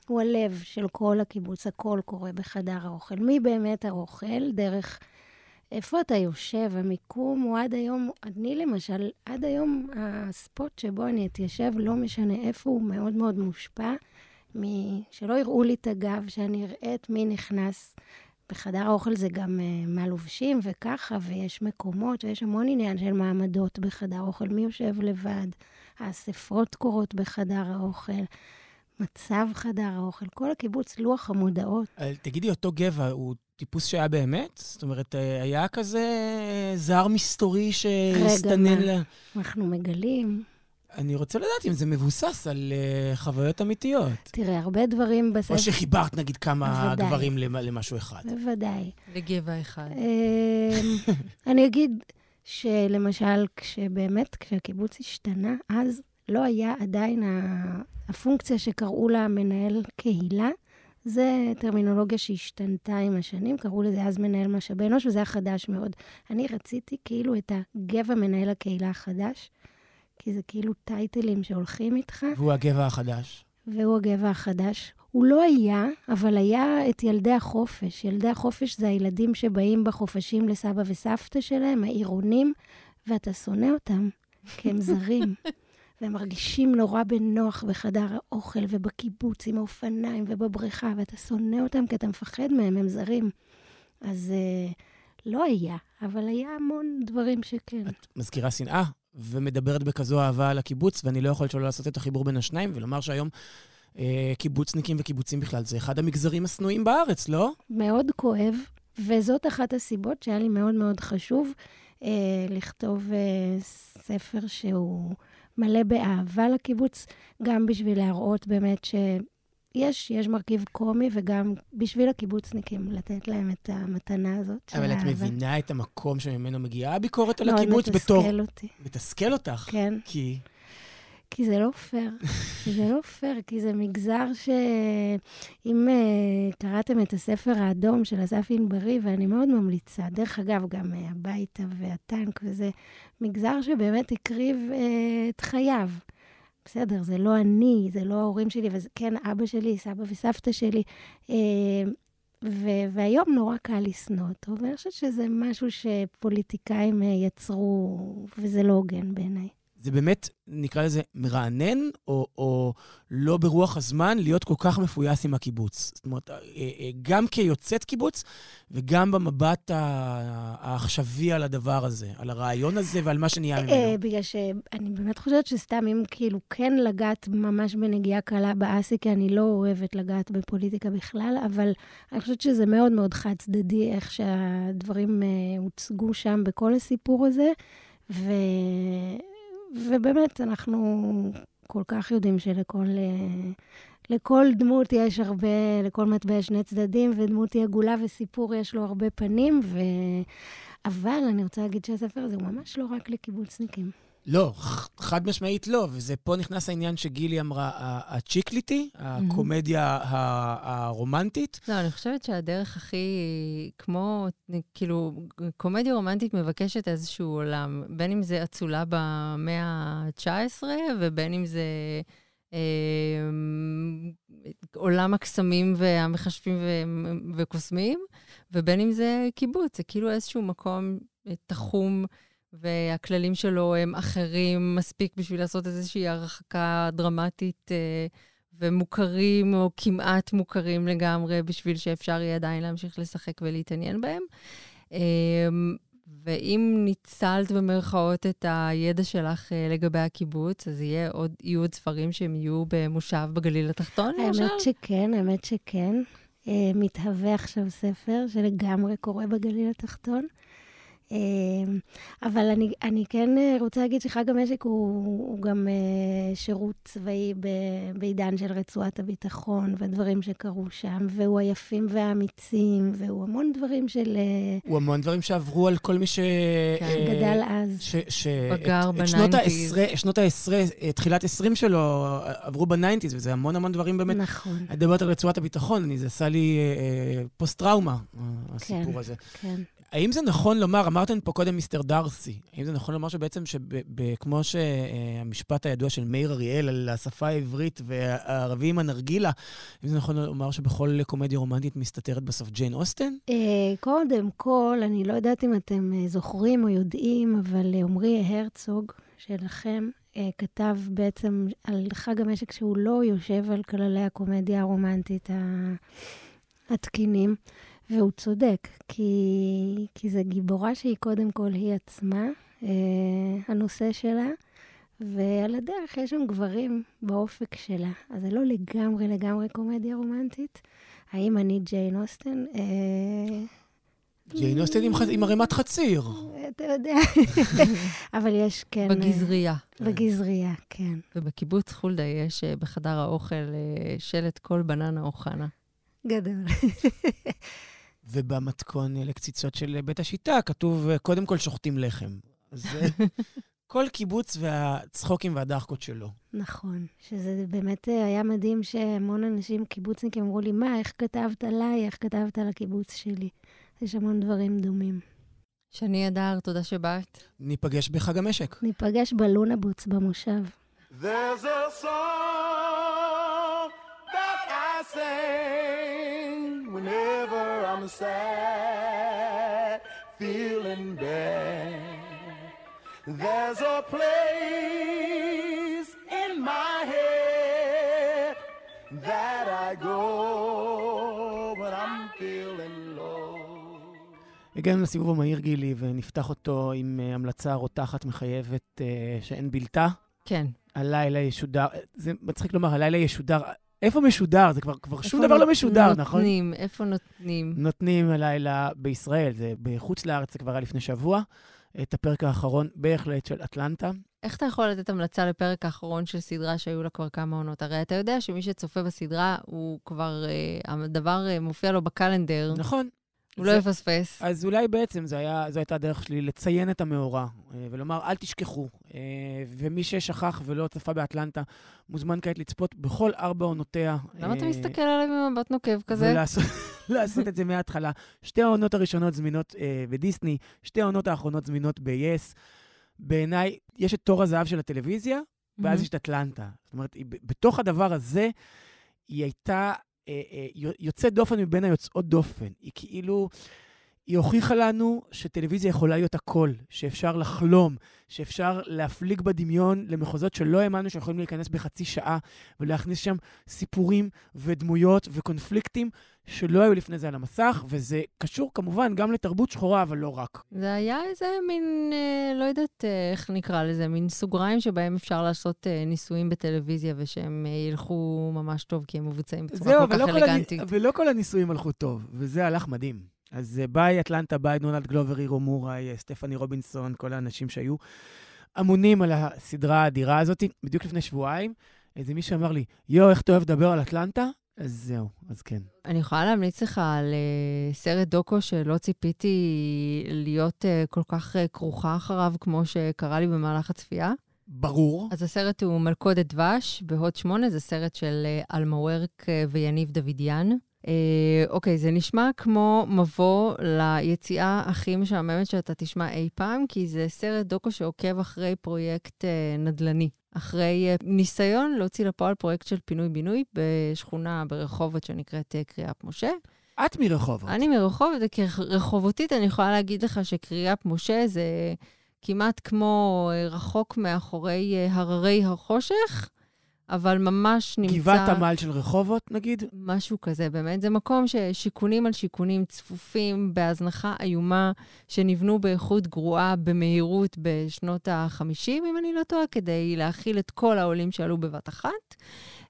הוא הלב של כל הקיבוץ, הכל קורה בחדר האוכל. מי באמת האוכל? דרך איפה אתה יושב, המיקום הוא עד היום, אני למשל, עד היום הספוט שבו אני אתיישב, לא משנה איפה, הוא מאוד מאוד מושפע מ... שלא יראו לי את הגב, שאני אראה את מי נכנס. בחדר האוכל זה גם uh, מה לובשים וככה, ויש מקומות, ויש המון עניין של מעמדות בחדר האוכל. מי יושב לבד? האספות קורות בחדר האוכל, מצב חדר האוכל, כל הקיבוץ, לוח המודעות. תגידי, אותו גבע הוא טיפוס שהיה באמת? זאת אומרת, אה, היה כזה זר מסתורי שהסתנן מה? ל... אנחנו מגלים, אני רוצה לדעת אם זה מבוסס על uh, חוויות אמיתיות. תראה, הרבה דברים בספר... או שחיברת, נגיד, כמה בוודאי. גברים למ- למשהו אחד. בוודאי. לגבע אחד. אמ, אני אגיד שלמשל, כשבאמת, כשהקיבוץ השתנה, אז לא היה עדיין הפונקציה שקראו לה מנהל קהילה. זה טרמינולוגיה שהשתנתה עם השנים, קראו לזה אז מנהל משאבי אנוש, וזה היה חדש מאוד. אני רציתי כאילו את הגבע מנהל הקהילה החדש, כי זה כאילו טייטלים שהולכים איתך. והוא הגבע החדש. והוא הגבע החדש. הוא לא היה, אבל היה את ילדי החופש. ילדי החופש זה הילדים שבאים בחופשים לסבא וסבתא שלהם, העירונים, ואתה שונא אותם, כי הם זרים. והם מרגישים נורא בנוח בחדר האוכל ובקיבוץ עם האופניים ובבריכה, ואתה שונא אותם כי אתה מפחד מהם, הם זרים. אז אה, לא היה, אבל היה המון דברים שכן. את מזכירה שנאה, ומדברת בכזו אהבה על הקיבוץ, ואני לא יכול שלא לעשות את החיבור בין השניים, ולומר שהיום אה, קיבוצניקים וקיבוצים בכלל זה אחד המגזרים השנואים בארץ, לא? מאוד כואב, וזאת אחת הסיבות שהיה לי מאוד מאוד חשוב אה, לכתוב אה, ספר שהוא מלא באהבה לקיבוץ, גם בשביל להראות באמת שיש יש מרכיב קומי, וגם בשביל הקיבוצניקים, לתת להם את המתנה הזאת של אבל את. מבינה את המקום שממנו מגיעה הביקורת על מאוד הקיבוץ בתור... מתסכל אותי, מתסכל אותך. כן. כי... כי זה לא פייר. זה לא פייר, כי זה מגזר שאם uh, קראתם את הספר האדום של אסף ענברי, ואני מאוד ממליצה, דרך אגב, גם uh, הביתה והטנק, וזה מגזר שבאמת הקריב uh, את חייו. בסדר, זה לא אני, זה לא ההורים שלי, וזה כן אבא שלי, סבא וסבתא שלי. Uh, ו- והיום נורא קל לשנוא אותו, ואני חושבת שזה משהו שפוליטיקאים יצרו, וזה לא הוגן בעיניי. זה באמת, נקרא לזה, מרענן, או, או לא ברוח הזמן, להיות כל כך מפויס עם הקיבוץ. זאת אומרת, אה, אה, גם כיוצאת קיבוץ, וגם במבט העכשווי על הדבר הזה, על הרעיון הזה ועל מה שנהיה אה, ממנו. בגלל שאני באמת חושבת שסתם, אם כאילו כן לגעת ממש בנגיעה קלה באסי, כי אני לא אוהבת לגעת בפוליטיקה בכלל, אבל אני חושבת שזה מאוד מאוד חד-צדדי, איך שהדברים הוצגו שם בכל הסיפור הזה, ו... ובאמת, אנחנו כל כך יודעים שלכל אה, לכל דמות יש הרבה, לכל מטבע יש שני צדדים, ודמות היא עגולה וסיפור יש לו הרבה פנים, ו... אבל אני רוצה להגיד שהספר הזה הוא ממש לא רק לקיבוצניקים. לא, חד משמעית לא, וזה פה נכנס העניין שגילי אמרה, הצ'יקליטי, הקומדיה הרומנטית. לא, אני חושבת שהדרך הכי, כמו, כאילו, קומדיה רומנטית מבקשת איזשהו עולם, בין אם זה אצולה במאה ה-19, ובין אם זה אה, עולם הקסמים והמכשפים ו- וקוסמים, ובין אם זה קיבוץ, זה כאילו איזשהו מקום אה, תחום. והכללים שלו הם אחרים מספיק בשביל לעשות איזושהי הרחקה דרמטית אה, ומוכרים או כמעט מוכרים לגמרי בשביל שאפשר יהיה עדיין להמשיך לשחק ולהתעניין בהם. אה, ואם ניצלת במרכאות את הידע שלך אה, לגבי הקיבוץ, אז יהיה עוד, יהיו עוד ספרים שהם יהיו במושב בגליל התחתון, למשל? האמת שכן, האמת שכן. מתהווה עכשיו ספר שלגמרי קורה בגליל התחתון. אמ, אבל אני, אני כן אה, רוצה להגיד שחג המשק הוא, הוא גם uh, שירות צבאי ב, בעידן של רצועת הביטחון ודברים שקרו שם, והוא היפים והאמיצים, והוא המון דברים של... Uh, הוא המון דברים שעברו על כל מי ש... כן, גדל אז. ש, ש, בגר ב nineties. שנות העשרה, תחילת עשרים שלו, עברו ב nineties, וזה המון המון דברים באמת. נכון. את מדברת על רצועת הביטחון, אני, זה עשה לי פוסט-טראומה, הסיפור כן, הזה. כן. האם זה נכון לומר, אמרתם פה קודם Mister דארסי, האם זה נכון לומר שבעצם, כמו שהמשפט הידוע של מאיר אריאל על השפה העברית והערבי עם הנרגילה, האם זה נכון לומר שבכל קומדיה רומנטית מסתתרת בסוף ג'יין אוסטן? קודם כל, אני לא יודעת אם אתם זוכרים או יודעים, אבל עמרי הרצוג שלכם כתב בעצם על חג המשק שהוא לא יושב על כללי הקומדיה הרומנטית התקינים. והוא צודק, כי, כי זו גיבורה שהיא קודם כל היא עצמה, אה, הנושא שלה, ועל הדרך יש שם גברים באופק שלה. אז זה לא לגמרי לגמרי קומדיה רומנטית. האם אני ג'יין אוסטן? אה, ג'יין אוסטן עם, עם ערימת חציר. אתה יודע. אבל יש, כן... בגזרייה. בגזרייה, כן. ובקיבוץ חולדה יש אה, בחדר האוכל שלט כל בננה או חנה. גדול. ובמתכון לקציצות של בית השיטה כתוב, קודם כל שוחטים לחם. אז כל קיבוץ והצחוקים והדחקות שלו. נכון, שזה באמת היה מדהים שהמון אנשים, קיבוצניקים, אמרו לי, מה, איך כתבת עליי, איך כתבת על הקיבוץ שלי? יש המון דברים דומים. שני אדר, תודה שבאת. ניפגש בחג המשק. ניפגש בלונה בוץ במושב. There's a song whenever I'm sad, feeling bad. There's a place in my head that I go when I'm feeling low. הגענו לסיבוב המהיר, גילי, ונפתח אותו עם uh, המלצה רותחת מחייבת uh, שאין בלתה. כן. הלילה ישודר, זה מצחיק לומר, הלילה ישודר איפה משודר? זה כבר, כבר שום דבר לא משודר, נותנים, נכון? נותנים, איפה נותנים? נותנים הלילה בישראל, זה בחוץ לארץ, זה כבר היה לפני שבוע. את הפרק האחרון בהחלט של אטלנטה. איך אתה יכול לתת המלצה לפרק האחרון של סדרה שהיו לה כבר כמה עונות? הרי אתה יודע שמי שצופה בסדרה, הוא כבר, אה, הדבר אה, מופיע לו בקלנדר. נכון. הוא לא יפספס. אז אולי בעצם זו, היה, זו הייתה הדרך שלי לציין את המאורע אה, ולומר, אל תשכחו. אה, ומי ששכח ולא צפה באטלנטה, מוזמן כעת לצפות בכל ארבע עונותיה. למה אתה מסתכל עליי במבט נוקב כזה? ולעשות את זה מההתחלה. שתי העונות הראשונות זמינות אה, בדיסני, שתי העונות האחרונות זמינות ב-yes. בעיניי, יש את תור הזהב של הטלוויזיה, ואז יש את אטלנטה. זאת אומרת, בתוך הדבר הזה, היא הייתה אה, אה, יוצאת דופן מבין היוצאות דופן. היא כאילו, היא הוכיחה לנו שטלוויזיה יכולה להיות הכל, שאפשר לחלום, שאפשר להפליג בדמיון למחוזות שלא האמנו שיכולים להיכנס בחצי שעה, ולהכניס שם סיפורים ודמויות וקונפליקטים שלא היו לפני זה על המסך, וזה קשור כמובן גם לתרבות שחורה, אבל לא רק. זה היה איזה מין, אה, לא יודעת אה, איך נקרא לזה, מין סוגריים שבהם אפשר לעשות אה, ניסויים בטלוויזיה, ושהם אה, ילכו ממש טוב, כי הם מבוצעים בצורה זהו, כל כך אלגנטית. זהו, ולא כל הניסויים הלכו טוב, וזה הלך מדהים. אז ביי אטלנטה, ביי דונלד גלובר, הירו מוראי, סטפני רובינסון, כל האנשים שהיו אמונים על הסדרה האדירה הזאת. בדיוק לפני שבועיים, איזה מישהו אמר לי, יואו, איך אתה אוהב לדבר על אטלנטה? אז זהו, אז כן. אני יכולה להמליץ לך על אה, סרט דוקו שלא ציפיתי להיות אה, כל כך אה, כרוכה אחריו, כמו שקרה לי במהלך הצפייה. ברור. אז הסרט הוא מלכודת דבש בהוט שמונה, זה סרט של אלמה וורק uh, ויניב דוידיאן. אה, אוקיי, זה נשמע כמו מבוא ליציאה הכי משעממת שאתה תשמע אי פעם, כי זה סרט דוקו שעוקב אחרי פרויקט אה, נדל"ני. אחרי אה, ניסיון להוציא לפועל פרויקט של פינוי-בינוי בשכונה ברחובות שנקראת אה, קריאפ משה. את מרחובות. אני מרחובות, וכרחובותית אני יכולה להגיד לך שקריאפ משה זה כמעט כמו אה, רחוק מאחורי אה, הררי החושך. אבל ממש נמצא... גבעת עמל של רחובות, נגיד? משהו כזה, באמת. זה מקום ששיכונים על שיכונים צפופים, בהזנחה איומה, שנבנו באיכות גרועה במהירות בשנות ה-50, אם אני לא טועה, כדי להכיל את כל העולים שעלו בבת אחת.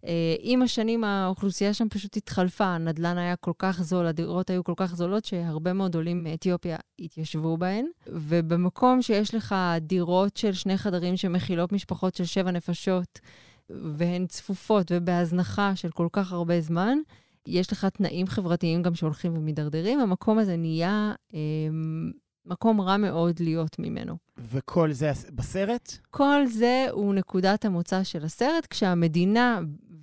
אה, עם השנים האוכלוסייה שם פשוט התחלפה, הנדלן היה כל כך זול, הדירות היו כל כך זולות, שהרבה מאוד עולים מאתיופיה התיישבו בהן. ובמקום שיש לך דירות של שני חדרים שמכילות משפחות של שבע נפשות, והן צפופות ובהזנחה של כל כך הרבה זמן, יש לך תנאים חברתיים גם שהולכים ומידרדרים, המקום הזה נהיה אה, מקום רע מאוד להיות ממנו. וכל זה בסרט? כל זה הוא נקודת המוצא של הסרט, כשהמדינה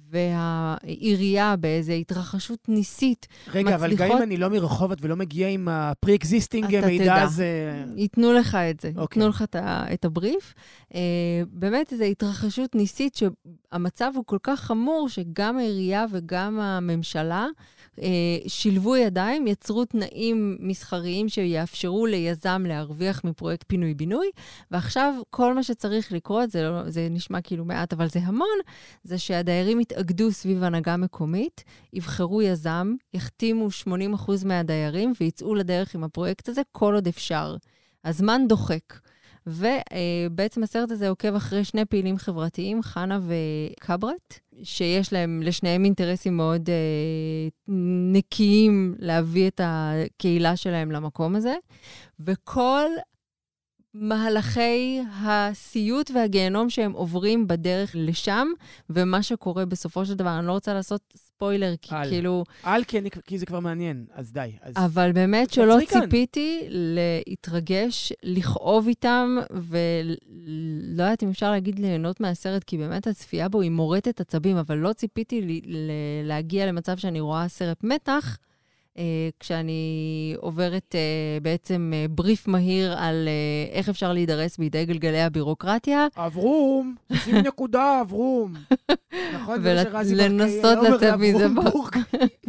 והעירייה באיזו התרחשות ניסית רגע, מצליחות... אבל גם אם אני לא מרחובות ולא מגיע עם ה-pre-existing מידע, תדע. זה... ייתנו לך את זה, okay. אוקיי. ייתנו לך את, את הבריף. Uh, באמת איזו התרחשות ניסית שהמצב הוא כל כך חמור, שגם העירייה וגם הממשלה שילבו ידיים, יצרו תנאים מסחריים שיאפשרו ליזם להרוויח מפרויקט פינוי-בינוי, ועכשיו כל מה שצריך לקרות, זה, לא, זה נשמע כאילו מעט, אבל זה המון, זה שהדיירים יתאגדו סביב הנהגה מקומית, יבחרו יזם, יחתימו 80% מהדיירים ויצאו לדרך עם הפרויקט הזה כל עוד אפשר. הזמן דוחק. ובעצם הסרט הזה עוקב אחרי שני פעילים חברתיים, חנה וקברט, שיש להם, לשניהם אינטרסים מאוד אה, נקיים להביא את הקהילה שלהם למקום הזה. וכל מהלכי הסיוט והגיהנום שהם עוברים בדרך לשם, ומה שקורה בסופו של דבר. אני לא רוצה לעשות ספוילר, כי אל. כאילו... אל, כי, אני, כי זה כבר מעניין, אז די. אז... אבל באמת שלא תעצרי כאן. ציפיתי להתרגש, לכאוב איתם, ולא יודעת אם אפשר להגיד ליהנות מהסרט, כי באמת הצפייה בו היא מורטת עצבים, אבל לא ציפיתי ל- ל- להגיע למצב שאני רואה סרט מתח. אה, כשאני עוברת אה, בעצם אה, בריף מהיר על איך אפשר להידרס בידי גלגלי הבירוקרטיה, אברום, שים נקודה, אברום. נכון? זה מה ול- שרזי לנסות ברקאי אומר לצאת מזה לאברום ב- בורג.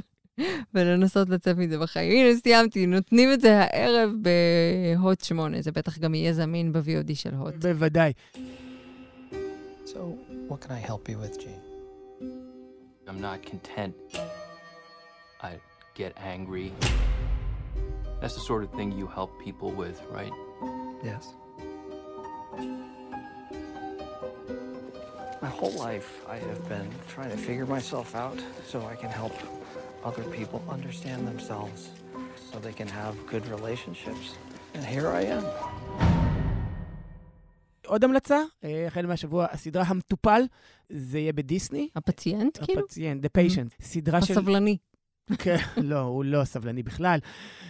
ולנסות לצאת מזה בחיים. הנה, סיימתי, נותנים את זה הערב בהוט 8, זה בטח גם יהיה זמין ב-VOD של הוט. בוודאי. So, what can I help you with, Gene? I'm not content. Get angry. That's the sort of thing you help people with, right? Yes. My whole life, I have been trying to figure myself out so I can help other people understand themselves so they can have good relationships. And here I am. עוד המלצה, אה, החל מהשבוע, הסדרה המטופל, זה יהיה בדיסני. הפציינט, כאילו? הפציינט, The Patient. סדרה של... הסבלני. כן, לא, הוא לא סבלני בכלל.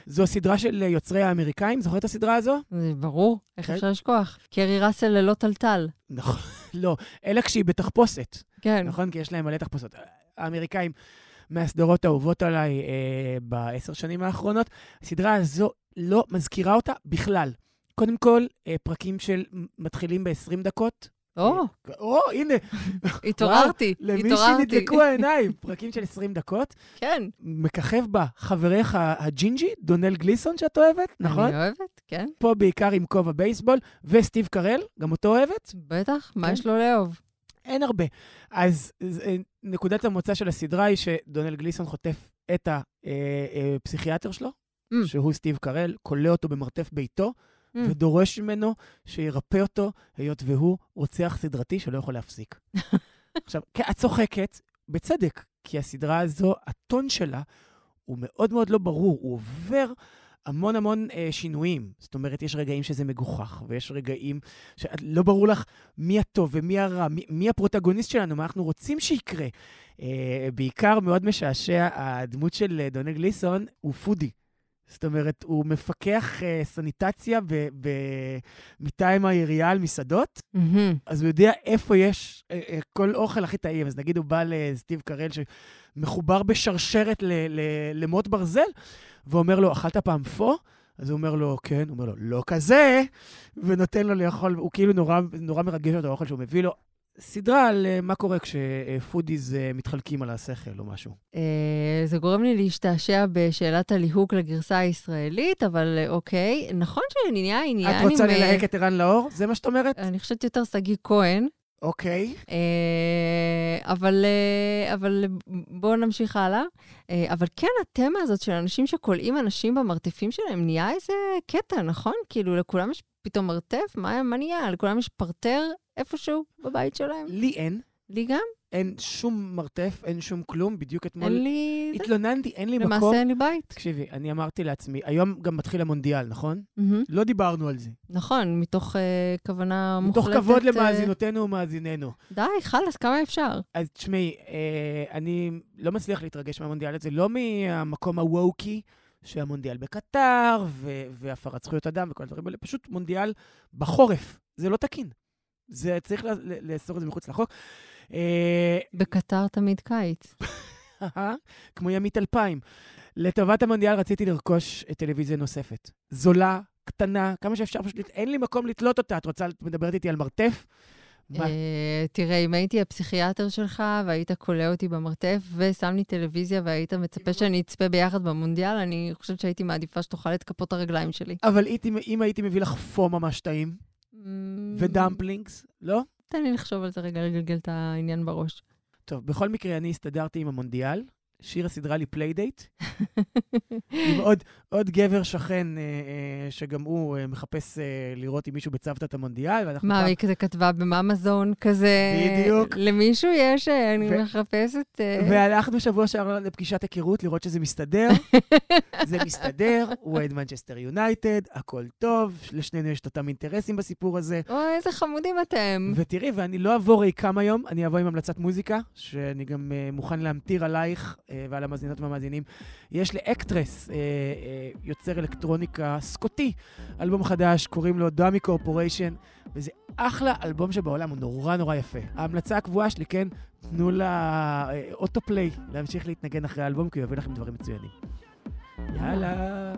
זו סדרה של יוצרי האמריקאים, זוכר את הסדרה הזו? זה ברור, איך כן. אפשר לשכוח? קרי ראסל ללא טלטל. נכון, לא, אלא כשהיא בתחפושת. כן. נכון? כי יש להם מלא תחפושות. האמריקאים מהסדרות האהובות עליי אה, בעשר שנים האחרונות. הסדרה הזו לא מזכירה אותה בכלל. קודם כל, אה, פרקים של מתחילים ב-20 דקות. או, אה, או, הנה, התעוררתי, למי התעוררתי. שנדלקו העיניים, פרקים של 20 דקות. כן, מככב בה חברך הג'ינג'י, דונל גליסון, שאת אוהבת, נכון? אני אוהבת, כן, פה בעיקר עם כובע בייסבול, וסטיב קרל, גם אותו אוהבת? בטח, מה כן. יש לו לאהוב? אין הרבה. אז אז, אה, נקודת המוצא של הסדרה היא שדונל גליסון חוטף את הפסיכיאטר שלו, Mm. שהוא סטיב קרל, כולא אותו במרתף ביתו, Mm. ודורש ממנו שירפא אותו, היות והוא רוצח סדרתי שלא יכול להפסיק. עכשיו, את צוחקת, בצדק, כי הסדרה הזו, הטון שלה הוא מאוד מאוד לא ברור, הוא עובר המון המון אה, שינויים. זאת אומרת, יש רגעים שזה מגוחך, ויש רגעים שלא ברור לך מי הטוב ומי הרע, מי, מי הפרוטגוניסט שלנו, מה אנחנו רוצים שיקרה. אה, בעיקר מאוד משעשע, הדמות של אה, דונל גליסון הוא פודי. זאת אומרת, הוא מפקח אה, סניטציה ב- ב- מטעם העירייה על מסעדות, מהמם. אז הוא יודע איפה יש אה, אה, כל אוכל הכי טעים. אז נגיד הוא בא לסטיב קרל שמחובר בשרשרת ל- ל- למוט ברזל, ואומר לו, אכלת פעם פו? אז הוא אומר לו, כן. הוא אומר לו, לא כזה, ונותן לו לאכול, הוא כאילו נורא, נורא מרגש אותו האוכל שהוא מביא לו. סדרה על אה, מה קורה כשפודיז אה, מתחלקים על השכל או משהו. אה, זה גורם לי להשתעשע בשאלת הליהוק לגרסה הישראלית, אבל אה, אוקיי. נכון שנהיה עניין את רוצה עם... אה, ללהק את ערן לאור? זה מה שאת אומרת? אני חושבת יותר שגיא כהן. אוקיי. אה, אבל, אה, אבל בואו נמשיך הלאה. אה, אבל כן, התמה הזאת של אנשים שכולאים אנשים במרתפים שלהם נהיה איזה קטע, נכון? כאילו, לכולם יש פתאום מרתף? מה, מה נהיה? לכולם יש פרטר איפשהו בבית שלהם? לי אין. לי גם? אין שום מרתף, אין שום כלום. בדיוק אתמול אין לי... התלוננתי, אין לי מקום. למעשה אין לי בית. תקשיבי, אני אמרתי לעצמי, היום גם מתחיל המונדיאל, נכון? מהמם. לא דיברנו על זה. נכון, מתוך אה, כוונה מתוך מוחלטת... כבוד אה, למאזינותינו ומאזיננו. די, חלאס, כמה אפשר? אז תשמעי, אה, אני לא מצליח להתרגש מהמונדיאל הזה, לא מהמקום הווקי, שהמונדיאל בקטר, ו- והפרת זכויות אדם וכל הדברים האלה, פשוט מונדיאל בחורף. זה לא תקין. זה, צריך לאסור את זה מחוץ לחוק. אה, בקטר תמיד קיץ. כמו ימית 2000. לטובת המונדיאל רציתי לרכוש אה, טלוויזיה נוספת. זולה, קטנה, כמה שאפשר, פשוט אין לי מקום לתלות אותה. את רוצה, את מדברת איתי על מרתף? אה, תראה, אם הייתי הפסיכיאטר שלך והיית כולא אותי במרתף ושם לי טלוויזיה והיית מצפה שאני אצפה ביחד במונדיאל, אני חושבת שהייתי מעדיפה שתאכל את כפות הרגליים שלי. אבל אם הייתי מביא לך פו ממש טעים, ו dumplings, לא? תן לי לחשוב על זה רגע, לגלגל את העניין בראש. טוב, בכל מקרה, אני הסתדרתי עם המונדיאל. שירה סידרה לי playdate, עם עוד, עוד גבר שכן אה, אה, שגם הוא אה, מחפש אה, לראות אם מישהו בצוותא את המונדיאל, מה, היא כזה כתבה בממזון כזה... בדיוק. למישהו יש, אה, אני ו- מחפשת... אה, והלכנו שבוע שעבר לפגישת היכרות, לראות שזה מסתדר. זה מסתדר, הוא אוהד מנצ'סטר יונייטד, הכל טוב, לשנינו יש את אותם אינטרסים בסיפור הזה. אוי, איזה חמודים אתם. ותראי, ואני לא אבוא ריקם היום, אני אבוא עם המלצת מוזיקה, שאני גם uh, מוכן להמטיר עלייך ועל המאזינות והמאזינים. יש לאקטרס, uh, uh, יוצר אלקטרוניקה סקוטי, אלבום חדש, קוראים לו דאמי קורפוריישן, וזה אחלה אלבום שבעולם, הוא נורא נורא יפה. ההמלצה הקבועה שלי, כן, תנו לה אוטופליי להמשיך להתנגן אחרי האלבום, כי הוא יביא לכם דברים מצוינים. יאללה.